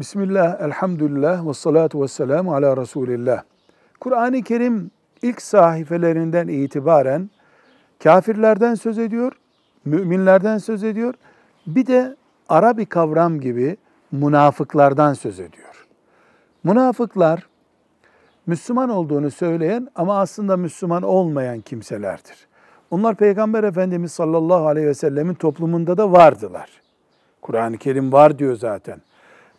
Bismillah, elhamdülillah ve salatu ve selamu ala Resulillah. Kur'an-ı Kerim ilk sahifelerinden itibaren kafirlerden söz ediyor, müminlerden söz ediyor. Bir de ara bir kavram gibi münafıklardan söz ediyor. Münafıklar Müslüman olduğunu söyleyen ama aslında Müslüman olmayan kimselerdir. Onlar Peygamber Efendimiz sallallahu aleyhi ve sellemin toplumunda da vardılar. Kur'an-ı Kerim var diyor zaten.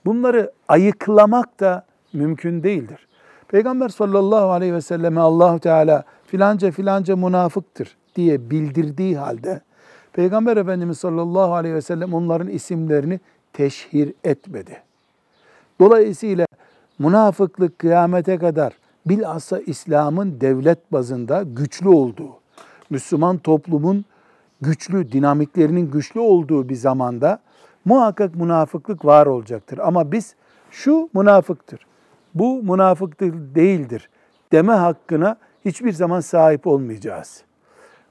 Bunları ayıklamak da mümkün değildir. Peygamber sallallahu aleyhi ve selleme Allahu Teala filanca filanca münafıktır diye bildirdiği halde Peygamber Efendimiz sallallahu aleyhi ve sellem onların isimlerini teşhir etmedi. Dolayısıyla münafıklık kıyamete kadar bilhassa İslam'ın devlet bazında güçlü olduğu, Müslüman toplumun güçlü, dinamiklerinin güçlü olduğu bir zamanda muhakkak münafıklık var olacaktır. Ama biz şu münafıktır, bu münafıktır değildir deme hakkına hiçbir zaman sahip olmayacağız.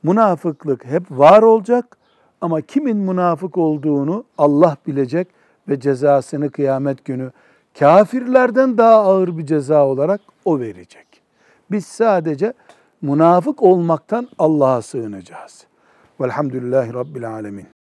Münafıklık hep var olacak ama kimin münafık olduğunu Allah bilecek ve cezasını kıyamet günü kafirlerden daha ağır bir ceza olarak o verecek. Biz sadece münafık olmaktan Allah'a sığınacağız. Velhamdülillahi Rabbil Alemin.